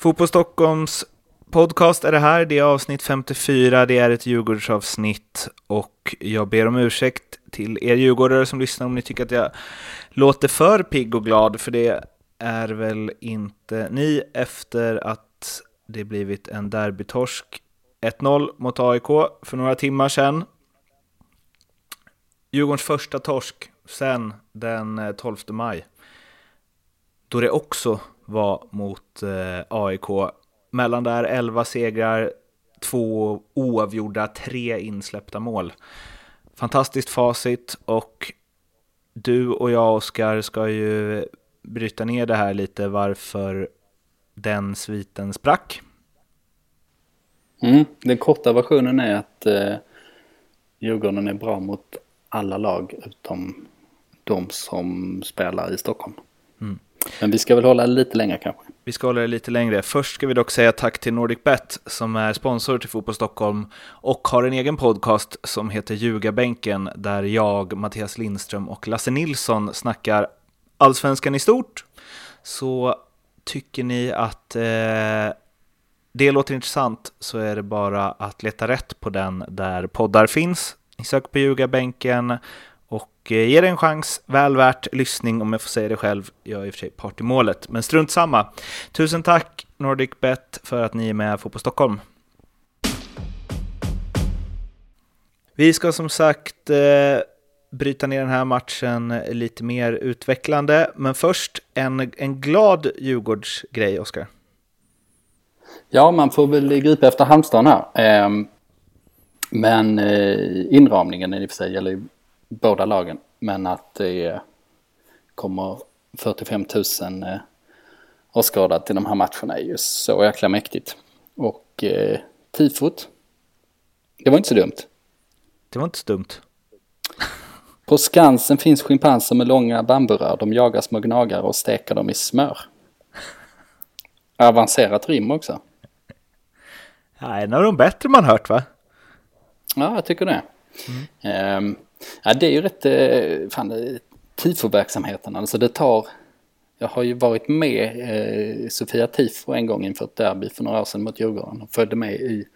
Fotboll Stockholms podcast är det här. Det är avsnitt 54. Det är ett Djurgårdsavsnitt och jag ber om ursäkt till er djurgårdare som lyssnar om ni tycker att jag låter för pigg och glad, för det är väl inte ni efter att det blivit en derbytorsk 1-0 mot AIK för några timmar sedan. Djurgårdens första torsk sedan den 12 maj. Då det också var mot eh, AIK. Mellan där 11 segrar, två oavgjorda, tre insläppta mål. Fantastiskt facit och du och jag, Oskar, ska ju bryta ner det här lite varför den sviten sprack. Mm, den korta versionen är att eh, Djurgården är bra mot alla lag utom de som spelar i Stockholm. Men vi ska väl hålla lite längre kanske. Vi ska hålla det lite längre. Först ska vi dock säga tack till NordicBet som är sponsor till Fotboll Stockholm och har en egen podcast som heter Ljugarbänken där jag, Mattias Lindström och Lasse Nilsson snackar allsvenskan i stort. Så tycker ni att eh, det låter intressant så är det bara att leta rätt på den där poddar finns. Ni söker på Ljugarbänken och ge det en chans, väl värt lyssning om jag får säga det själv. Jag är i och för sig part i målet, men strunt samma. Tusen tack NordicBet för att ni är med på Stockholm. Vi ska som sagt eh, bryta ner den här matchen lite mer utvecklande, men först en, en glad Djurgårdsgrej, Oskar. Ja, man får väl gripa efter Halmstad här. Ehm, men eh, inramningen i och för sig gäller ju båda lagen. Men att det kommer 45 000 eh, åskådare till de här matcherna är ju så jäkla mäktigt. Och eh, tifot, det var inte så dumt. Det var inte så dumt. På Skansen finns schimpanser med långa bamburör. De jagar små gnagare och steker dem i smör. Avancerat rim också. Ja, en av de bättre man hört va? Ja, jag tycker det. Mm. Um, ja, det är ju rätt, eh, fan, tifoverksamheten alltså det tar, jag har ju varit med eh, Sofia Tifo en gång inför ett derby för några år sedan mot Djurgården och följde med i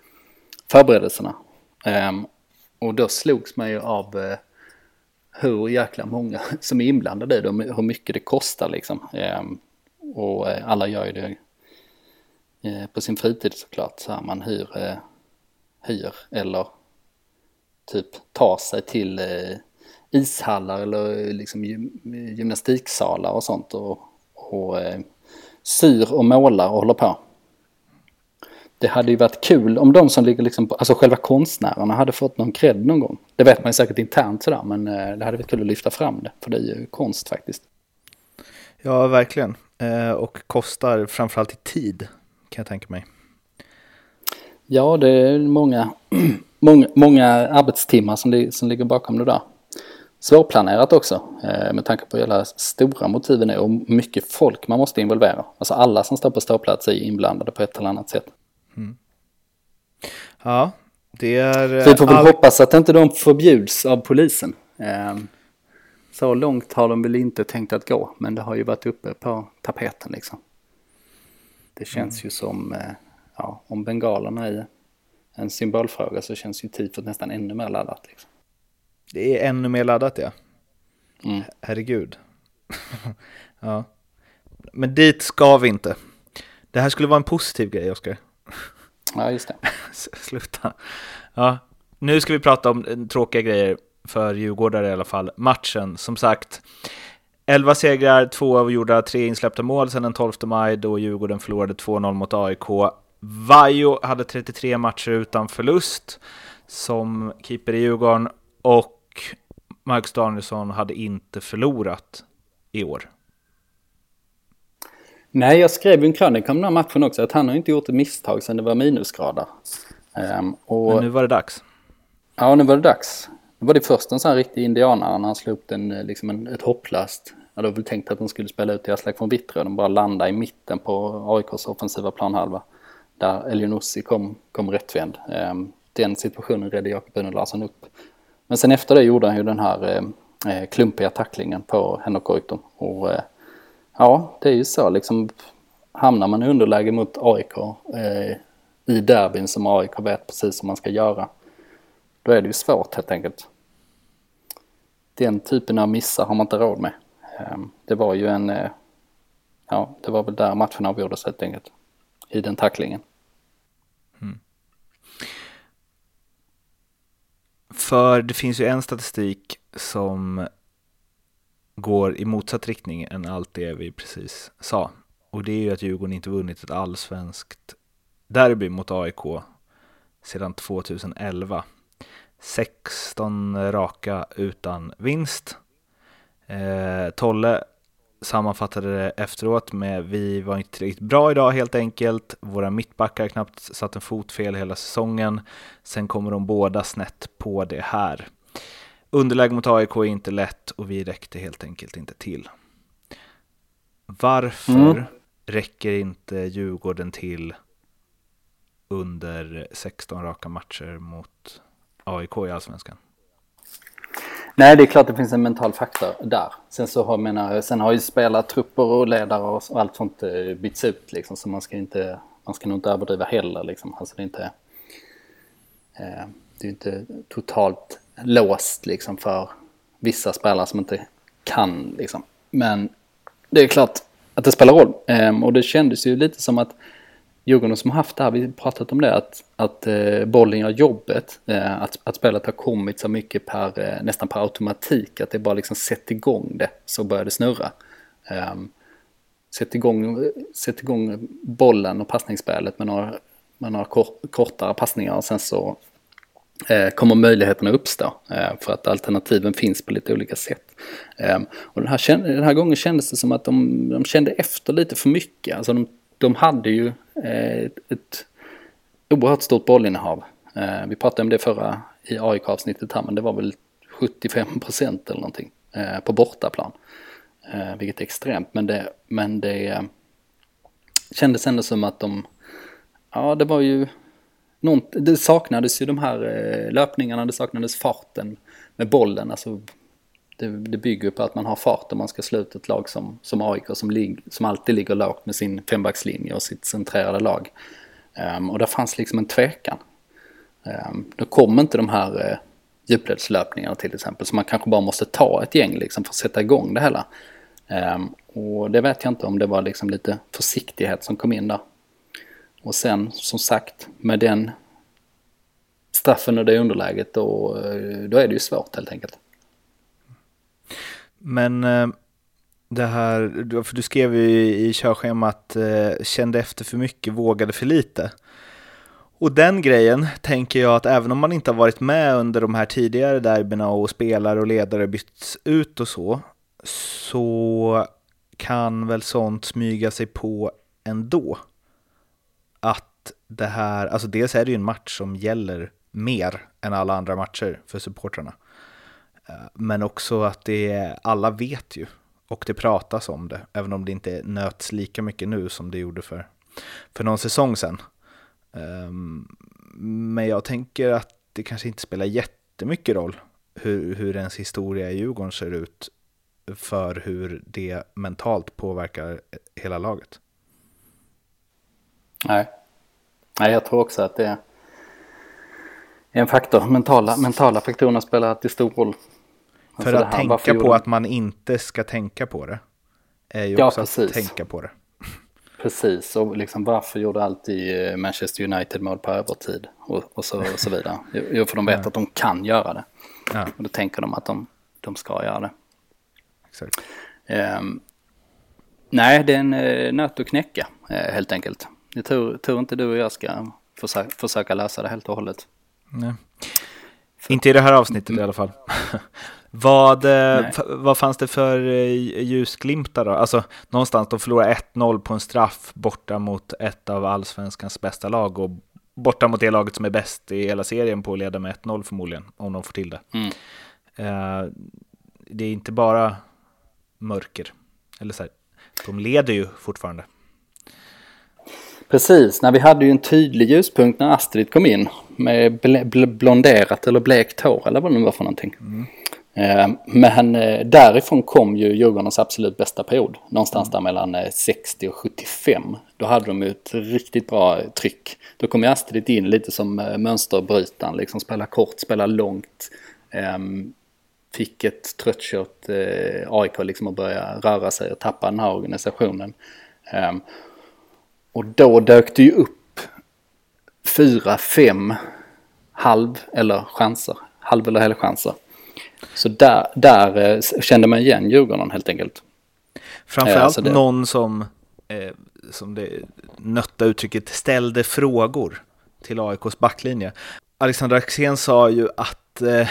förberedelserna. Um, och då slogs man ju av eh, hur jäkla många som är inblandade i det och hur mycket det kostar liksom. Um, och eh, alla gör ju det eh, på sin fritid såklart. Så här, man hyr, hyr eller typ ta sig till eh, ishallar eller liksom gymnastiksalar och sånt och, och eh, syr och målar och håller på. Det hade ju varit kul om de som ligger liksom på, alltså själva konstnärerna hade fått någon cred någon gång. Det vet man ju säkert internt sådär men eh, det hade varit kul att lyfta fram det för det är ju konst faktiskt. Ja, verkligen. Eh, och kostar framförallt i tid kan jag tänka mig. Ja, det är många många, många arbetstimmar som, som ligger bakom det där. Svårplanerat också eh, med tanke på hur stora motiven är och mycket folk man måste involvera. Alltså alla som står på ståplats är inblandade på ett eller annat sätt. Mm. Ja, det är... Så vi får väl all... hoppas att inte de förbjuds av polisen. Eh, så långt har de väl inte tänkt att gå, men det har ju varit uppe på tapeten liksom. Det känns mm. ju som, eh, ja, om bengalerna är en symbolfråga så känns ju tifot nästan ännu mer laddat. Liksom. Det är ännu mer laddat ja. Mm. Herregud. ja. Men dit ska vi inte. Det här skulle vara en positiv grej, Oskar. Ja, just det. Sluta. Ja, nu ska vi prata om tråkiga grejer för djurgårdare i alla fall. Matchen, som sagt. 11 segrar, 2 avgjorda, 3 insläppta mål sedan den 12 maj då Djurgården förlorade 2-0 mot AIK. Vajo hade 33 matcher utan förlust som keeper i Djurgården och Marcus Danielsson hade inte förlorat i år. Nej, jag skrev en krönika om den här matchen också, att han har inte gjort ett misstag sedan det var minusgrader. Um, och... Men nu var det dags. Ja, nu var det dags. Nu var det först en sån här riktig indianare när han slog upp en, eh, liksom en, ett hopplast. Jag hade väl tänkt att de skulle spela ut till Aslak från Vittrö, de bara landade i mitten på AIKs offensiva planhalva där Elionossi kom, kom rättvänd. Ehm, den situationen redde Jakob Uno Larsson upp. Men sen efter det gjorde han ju den här eh, eh klumpiga tacklingen på Henok Goitom. Och eh, ja, det är ju så liksom. hamnar man i underläge mot AIK eh, i derbyn som AIK vet precis som man ska göra. Då är det ju svårt helt enkelt. Den typen av missar har man inte råd med. Eh, det var ju en, eh, ja det var väl där matchen avgjordes helt enkelt. I den tacklingen. För det finns ju en statistik som går i motsatt riktning än allt det vi precis sa. Och det är ju att Djurgården inte vunnit ett allsvenskt derby mot AIK sedan 2011. 16 raka utan vinst. Eh, Tolle sammanfattade det efteråt med vi var inte tillräckligt bra idag helt enkelt. Våra mittbackar knappt satt en fot fel hela säsongen. Sen kommer de båda snett på det här. Underläge mot AIK är inte lätt och vi räckte helt enkelt inte till. Varför mm. räcker inte Djurgården till under 16 raka matcher mot AIK i Allsvenskan? Nej, det är klart det finns en mental faktor där. Sen så har, menar, sen har ju spelartrupper och ledare och, allt sånt eh, bytts ut liksom, så man ska inte, man ska nog inte överdriva heller liksom. Alltså det är inte, eh, det är inte totalt låst liksom för vissa spelare som inte kan liksom. Men det är klart att det spelar roll. Eh, och det kändes ju lite som att Djurgården som har haft det här, vi pratat om det, att, att eh, bollen gör jobbet. Eh, att, att spelet har kommit så mycket per, eh, nästan per automatik. Att det bara liksom sätt igång det så börjar det snurra. Eh, sätt, igång, sätt igång bollen och passningsspelet med några, med några kor, kortare passningar och sen så eh, kommer möjligheterna uppstå. Eh, för att alternativen finns på lite olika sätt. Eh, och den här, den här gången kändes det som att de, de kände efter lite för mycket. Alltså de de hade ju eh, ett, ett oerhört stort bollinnehav. Eh, vi pratade om det förra i AIK-avsnittet här, men det var väl 75 procent eller någonting eh, på bortaplan. Vilket är extremt, men det, men det kändes ändå som att de, ja det var ju, det saknades ju de här löpningarna, det saknades farten med bollen, alltså det, det bygger på att man har fart om man ska slå ut ett lag som, som AIK som, lig, som alltid ligger lågt med sin fembackslinje och sitt centrerade lag. Um, och där fanns liksom en tvekan. Um, då kom inte de här uh, djupledslöpningarna till exempel, så man kanske bara måste ta ett gäng liksom för att sätta igång det hela. Um, och det vet jag inte om det var liksom lite försiktighet som kom in där. Och sen som sagt med den straffen och det underläget då, eh, då är det ju svårt helt enkelt. Men eh, det här, för du skrev ju i körschemat, eh, kände efter för mycket, vågade för lite. Och den grejen tänker jag att även om man inte har varit med under de här tidigare derbyna och spelare och ledare bytts ut och så, så kan väl sånt smyga sig på ändå. Att det här, alltså dels är det ju en match som gäller mer än alla andra matcher för supportrarna. Eh, men också att det, alla vet ju och det pratas om det, även om det inte nöts lika mycket nu som det gjorde för, för någon säsong sedan. Ehm, men jag tänker att det kanske inte spelar jättemycket roll hur, hur ens historia i Djurgården ser ut för hur det mentalt påverkar hela laget. Nej, Nej jag tror också att det är en faktor. Mentala, mentala faktorerna spelar alltid stor roll. För alltså att här, tänka på att man inte ska tänka på det är ju ja, också precis. att tänka på det. Precis, och liksom varför gjorde alltid eh, Manchester United mål på övertid och, och, så, och så vidare. Jo, för de vet ja. att de kan göra det. Ja. Och då tänker de att de, de ska göra det. Exakt. Um, nej, det är en uh, nöt att knäcka uh, helt enkelt. Jag tror, tror inte du och jag ska försöka, försöka lösa det helt och hållet. Nej. Inte i det här avsnittet i alla fall. Vad, eh, vad fanns det för eh, ljusglimtar då? Alltså någonstans, de förlorar 1-0 på en straff borta mot ett av allsvenskans bästa lag och borta mot det laget som är bäst i hela serien på att leda med 1-0 förmodligen, om de får till det. Mm. Uh, det är inte bara mörker, eller så här, de leder ju fortfarande. Precis, när vi hade ju en tydlig ljuspunkt när Astrid kom in med blonderat eller blekt hår eller vad det nu var för någonting. Mm. Eh, men eh, därifrån kom ju Djurgårdens absolut bästa period. Någonstans där mellan 60 och 75. Då hade de ju ett riktigt bra tryck. Då kom ju Astrid in lite som mönsterbrytaren, liksom spela kort, spela långt. Ehm, fick ett tröttkört AIK liksom att börja röra sig och tappa den här organisationen. Ehm, och då dök det ju upp fyra, fem halv eller chanser. Halv eller helchanser. Så där, där eh, kände man igen Djurgården helt enkelt. Framförallt eh, alltså det... någon som, eh, som det nötta uttrycket, ställde frågor till AIKs backlinje. Alexander Axén sa ju att eh,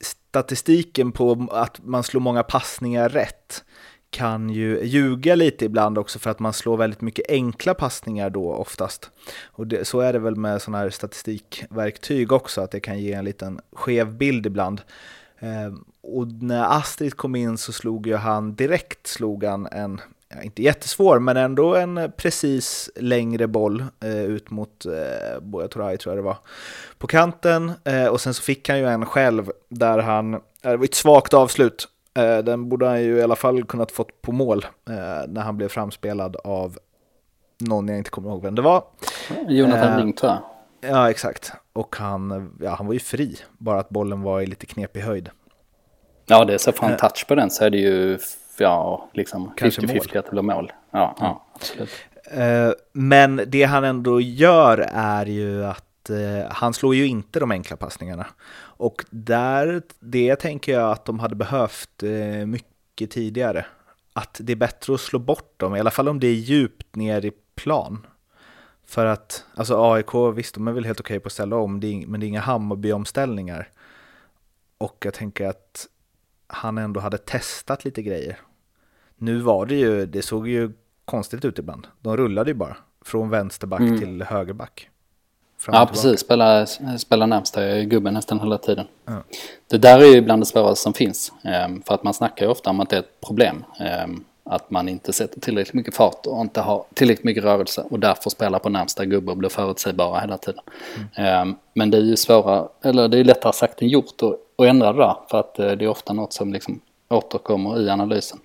statistiken på att man slår många passningar rätt kan ju ljuga lite ibland också för att man slår väldigt mycket enkla passningar då oftast. Och det, så är det väl med sådana här statistikverktyg också, att det kan ge en liten skev bild ibland. Eh, och när Astrid kom in så slog ju han direkt slog han en, inte jättesvår, men ändå en precis längre boll eh, ut mot eh, Boja Toray tror jag det var, på kanten. Eh, och sen så fick han ju en själv där han, eh, det var ett svagt avslut, Eh, den borde han ju i alla fall kunnat fått på mål eh, när han blev framspelad av någon jag inte kommer ihåg vem det var. Jonathan Ling tror jag. Ja, exakt. Och han, ja, han var ju fri, bara att bollen var i lite knepig höjd. Ja, det är så fan touch på den så är det ju, ja, liksom 50-50 att det blir mål. Ja, ja, absolut. Men det han ändå gör är ju att han slår ju inte de enkla passningarna. Och där, det tänker jag att de hade behövt eh, mycket tidigare. Att det är bättre att slå bort dem, i alla fall om det är djupt ner i plan. För att, alltså AIK, visst de är väl helt okej okay på att ställa om, men det är inga Hammarby-omställningar. Och jag tänker att han ändå hade testat lite grejer. Nu var det ju, det såg ju konstigt ut ibland. De rullade ju bara från vänsterback mm. till högerback. Ja, precis. Spela, spela närmsta gubben nästan hela tiden. Ja. Det där är ju bland det svåraste som finns. Ehm, för att man snackar ju ofta om att det är ett problem. Ehm, att man inte sätter tillräckligt mycket fart och inte har tillräckligt mycket rörelse och därför spelar på närmsta gubbe och blir förutsägbara hela tiden. Mm. Men det är ju svårare, eller det är lättare sagt än gjort att, ändra det där. För att eh, det är ofta något som liksom återkommer i analysen.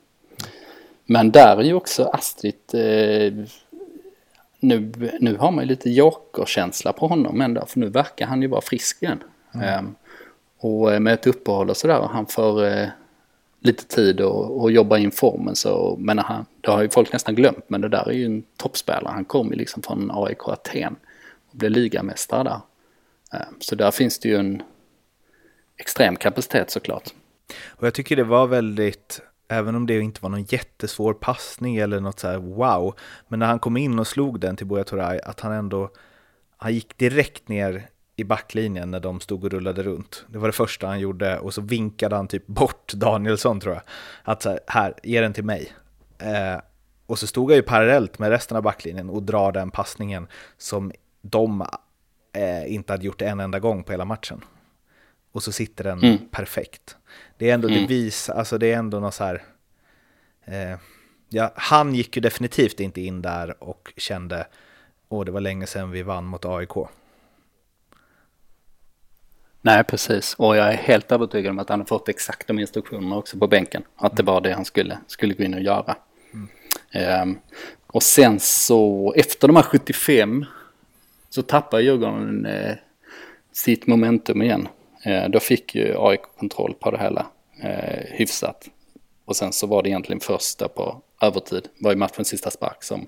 Men där är ju också Astrid eh, nu, nu har man ju lite jokerkänsla på honom ändå, för nu verkar han ju vara frisk igen. Mm. Um, och med ett uppehåll och sådär, och han får lite tid och jobba in formen så, men han, det har ju folk nästan glömt, men det där är ju en toppspelare. Han kom ju liksom från AIK Aten och blev ligamästare där. Eh, så där finns det ju en extrem kapacitet såklart. Och jag tycker det var väldigt Även om det inte var någon jättesvår passning eller något så här wow. Men när han kom in och slog den till Buya Turay, att han ändå, han gick direkt ner i backlinjen när de stod och rullade runt. Det var det första han gjorde och så vinkade han typ bort Danielsson tror jag. Att så här, här ge den till mig. Eh, och så stod han ju parallellt med resten av backlinjen och drar den passningen som de eh, inte hade gjort en enda gång på hela matchen och så sitter den mm. perfekt. Det är ändå, mm. det visar, alltså det är ändå något så här, eh, ja, han gick ju definitivt inte in där och kände, åh det var länge sedan vi vann mot AIK. Nej, precis. Och jag är helt övertygad om att han har fått exakt de instruktionerna också på bänken. Att det var det han skulle, skulle gå in och göra. Mm. Um, och sen så, efter de här 75, så tappar Djurgården eh, sitt momentum igen. Eh, då fick ju AIK kontroll på det hela eh, hyfsat. Och sen så var det egentligen första på övertid, var ju matchens sista spark som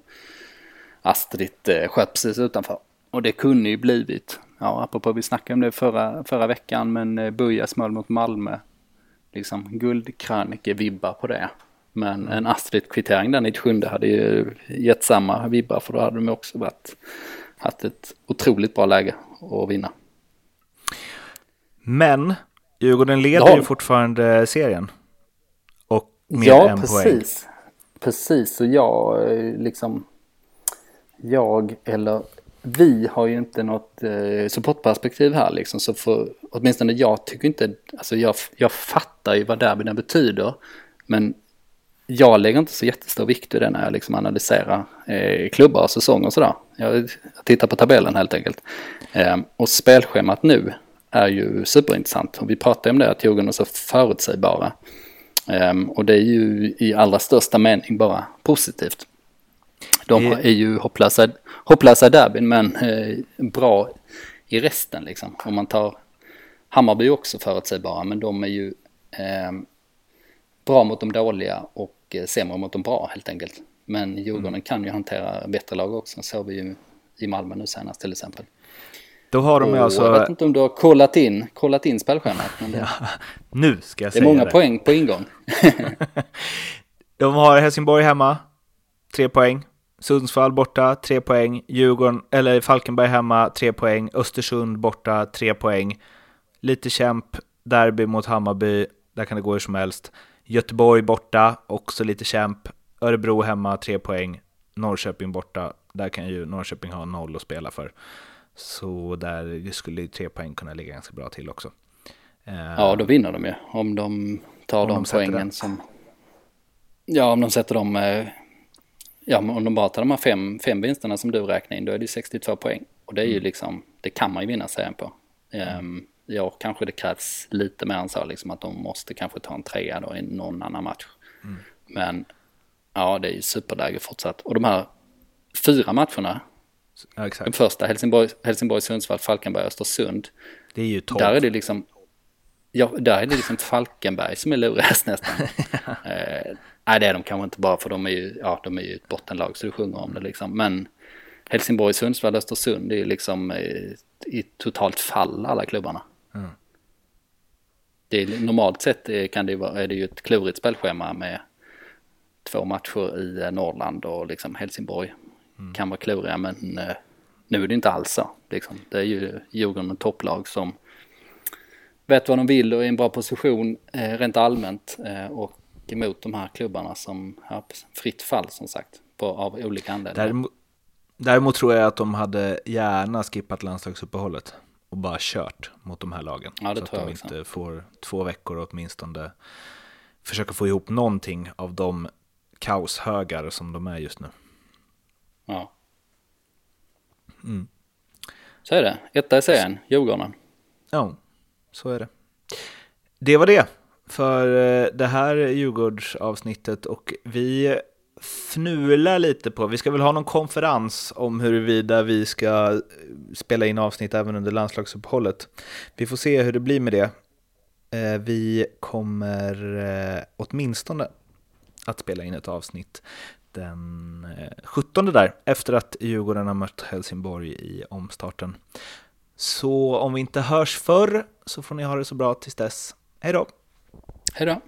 Astrid eh, sköt precis utanför. Och det kunde ju blivit, ja apropå vi snackade om det förra, förra veckan, men eh, Bujas mål mot Malmö, liksom guldkrönike-vibbar på det. Men en Astrid-kvittering där 97 hade ju gett samma vibbar för då hade de också varit, haft ett otroligt bra läge att vinna. Men Djurgården leder ja. ju fortfarande serien. Och med ja, en precis. poäng. Precis, och jag liksom... Jag eller vi har ju inte något eh, supportperspektiv här liksom. Så för, åtminstone jag tycker inte, alltså jag, jag fattar ju vad derbyna betyder. Men jag lägger inte så jättestor vikt i det när jag liksom analyserar eh, klubbar och säsonger och sådär. Jag, jag tittar på tabellen helt enkelt. Eh, och spelschemat nu är ju superintressant. Och vi pratade om det, att Djurgården är så förutsägbara. Eh, och det är ju i allra största mening bara positivt. De är ju hopplösa, hopplösa derbyn men eh, bra i resten liksom. Om man tar Hammarby också förutsägbara men de är ju eh, bra mot de dåliga och eh, sämre mot de bra helt enkelt. Men Djurgården mm. kan ju hantera bättre lag också, så vi ju i Malmö nu senast till exempel. Då har de och alltså... Jag vet inte om du har kollat in, kollat in spelschemat. Det... Ja, nu ska jag säga det. är många det. poäng på ingång. de har Helsingborg hemma, tre poäng. Sundsvall borta, tre poäng. Djurgården, eller Falkenberg hemma, tre poäng. Östersund borta, tre poäng. Lite kämp, derby mot Hammarby, där kan det gå hur som helst. Göteborg borta, också lite kämp. Örebro hemma, tre poäng. Norrköping borta, där kan ju Norrköping ha noll att spela för. Så där skulle ju tre poäng kunna ligga ganska bra till också. Ja, då vinner de ju. Om de tar om de, de poängen som... Ja, om de sätter dem... Ja, om de bara tar de här fem, fem vinsterna som du räknar in, då är det ju 62 poäng. Och det är ju mm. liksom, det kan man ju vinna serien på. Um, ja, kanske det krävs lite mer än så, liksom att de måste kanske ta en trea då i någon annan match. Mm. Men ja, det är ju superläge fortsatt. Och de här fyra matcherna, ja, den första Helsingborg, Helsingborg, Sundsvall, Falkenberg, Östersund. Det är ju topp. Där är det liksom, ja, där är det liksom Falkenberg som är lurigast nästan. eh, nej, det är de kanske inte bara för de är ju, ja, de är ju ett bottenlag så du sjunger om det liksom. Men Helsingborg, Sundsvall, Östersund det är ju liksom eh, i totalt fall alla klubbarna. Mm. Det är, normalt sett kan det vara, är det ju ett klurigt spelschema med två matcher i eh, Norrland och liksom Helsingborg mm. kan vara kluriga men eh, nu är det inte alls så. Liksom. Det är ju Djurgården ett topplag som vet vad de vill och är i en bra position eh, rent allmänt eh, och emot de här klubbarna som har fritt fall som sagt på, av olika anledningar. Däremot, däremot tror jag att de hade gärna skippat landslagsuppehållet och bara kört mot de här lagen. Ja, det så tror att de inte får två veckor åtminstone försöka få ihop någonting av de kaoshögar som de är just nu. Ja. Mm. Så är det. Etta i serien, Djurgården. Ja, så är det. Det var det för eh, det här Djurgårdsavsnittet och vi fnular lite på, vi ska väl ha någon konferens om huruvida vi ska eh, spela in avsnitt även under landslagsuppehållet. Vi får se hur det blir med det. Eh, vi kommer åtminstone att spela in ett avsnitt den 17 där, efter att Djurgården har mött Helsingborg i omstarten. Så om vi inte hörs förr så får ni ha det så bra tills dess. Hej då! Hej då!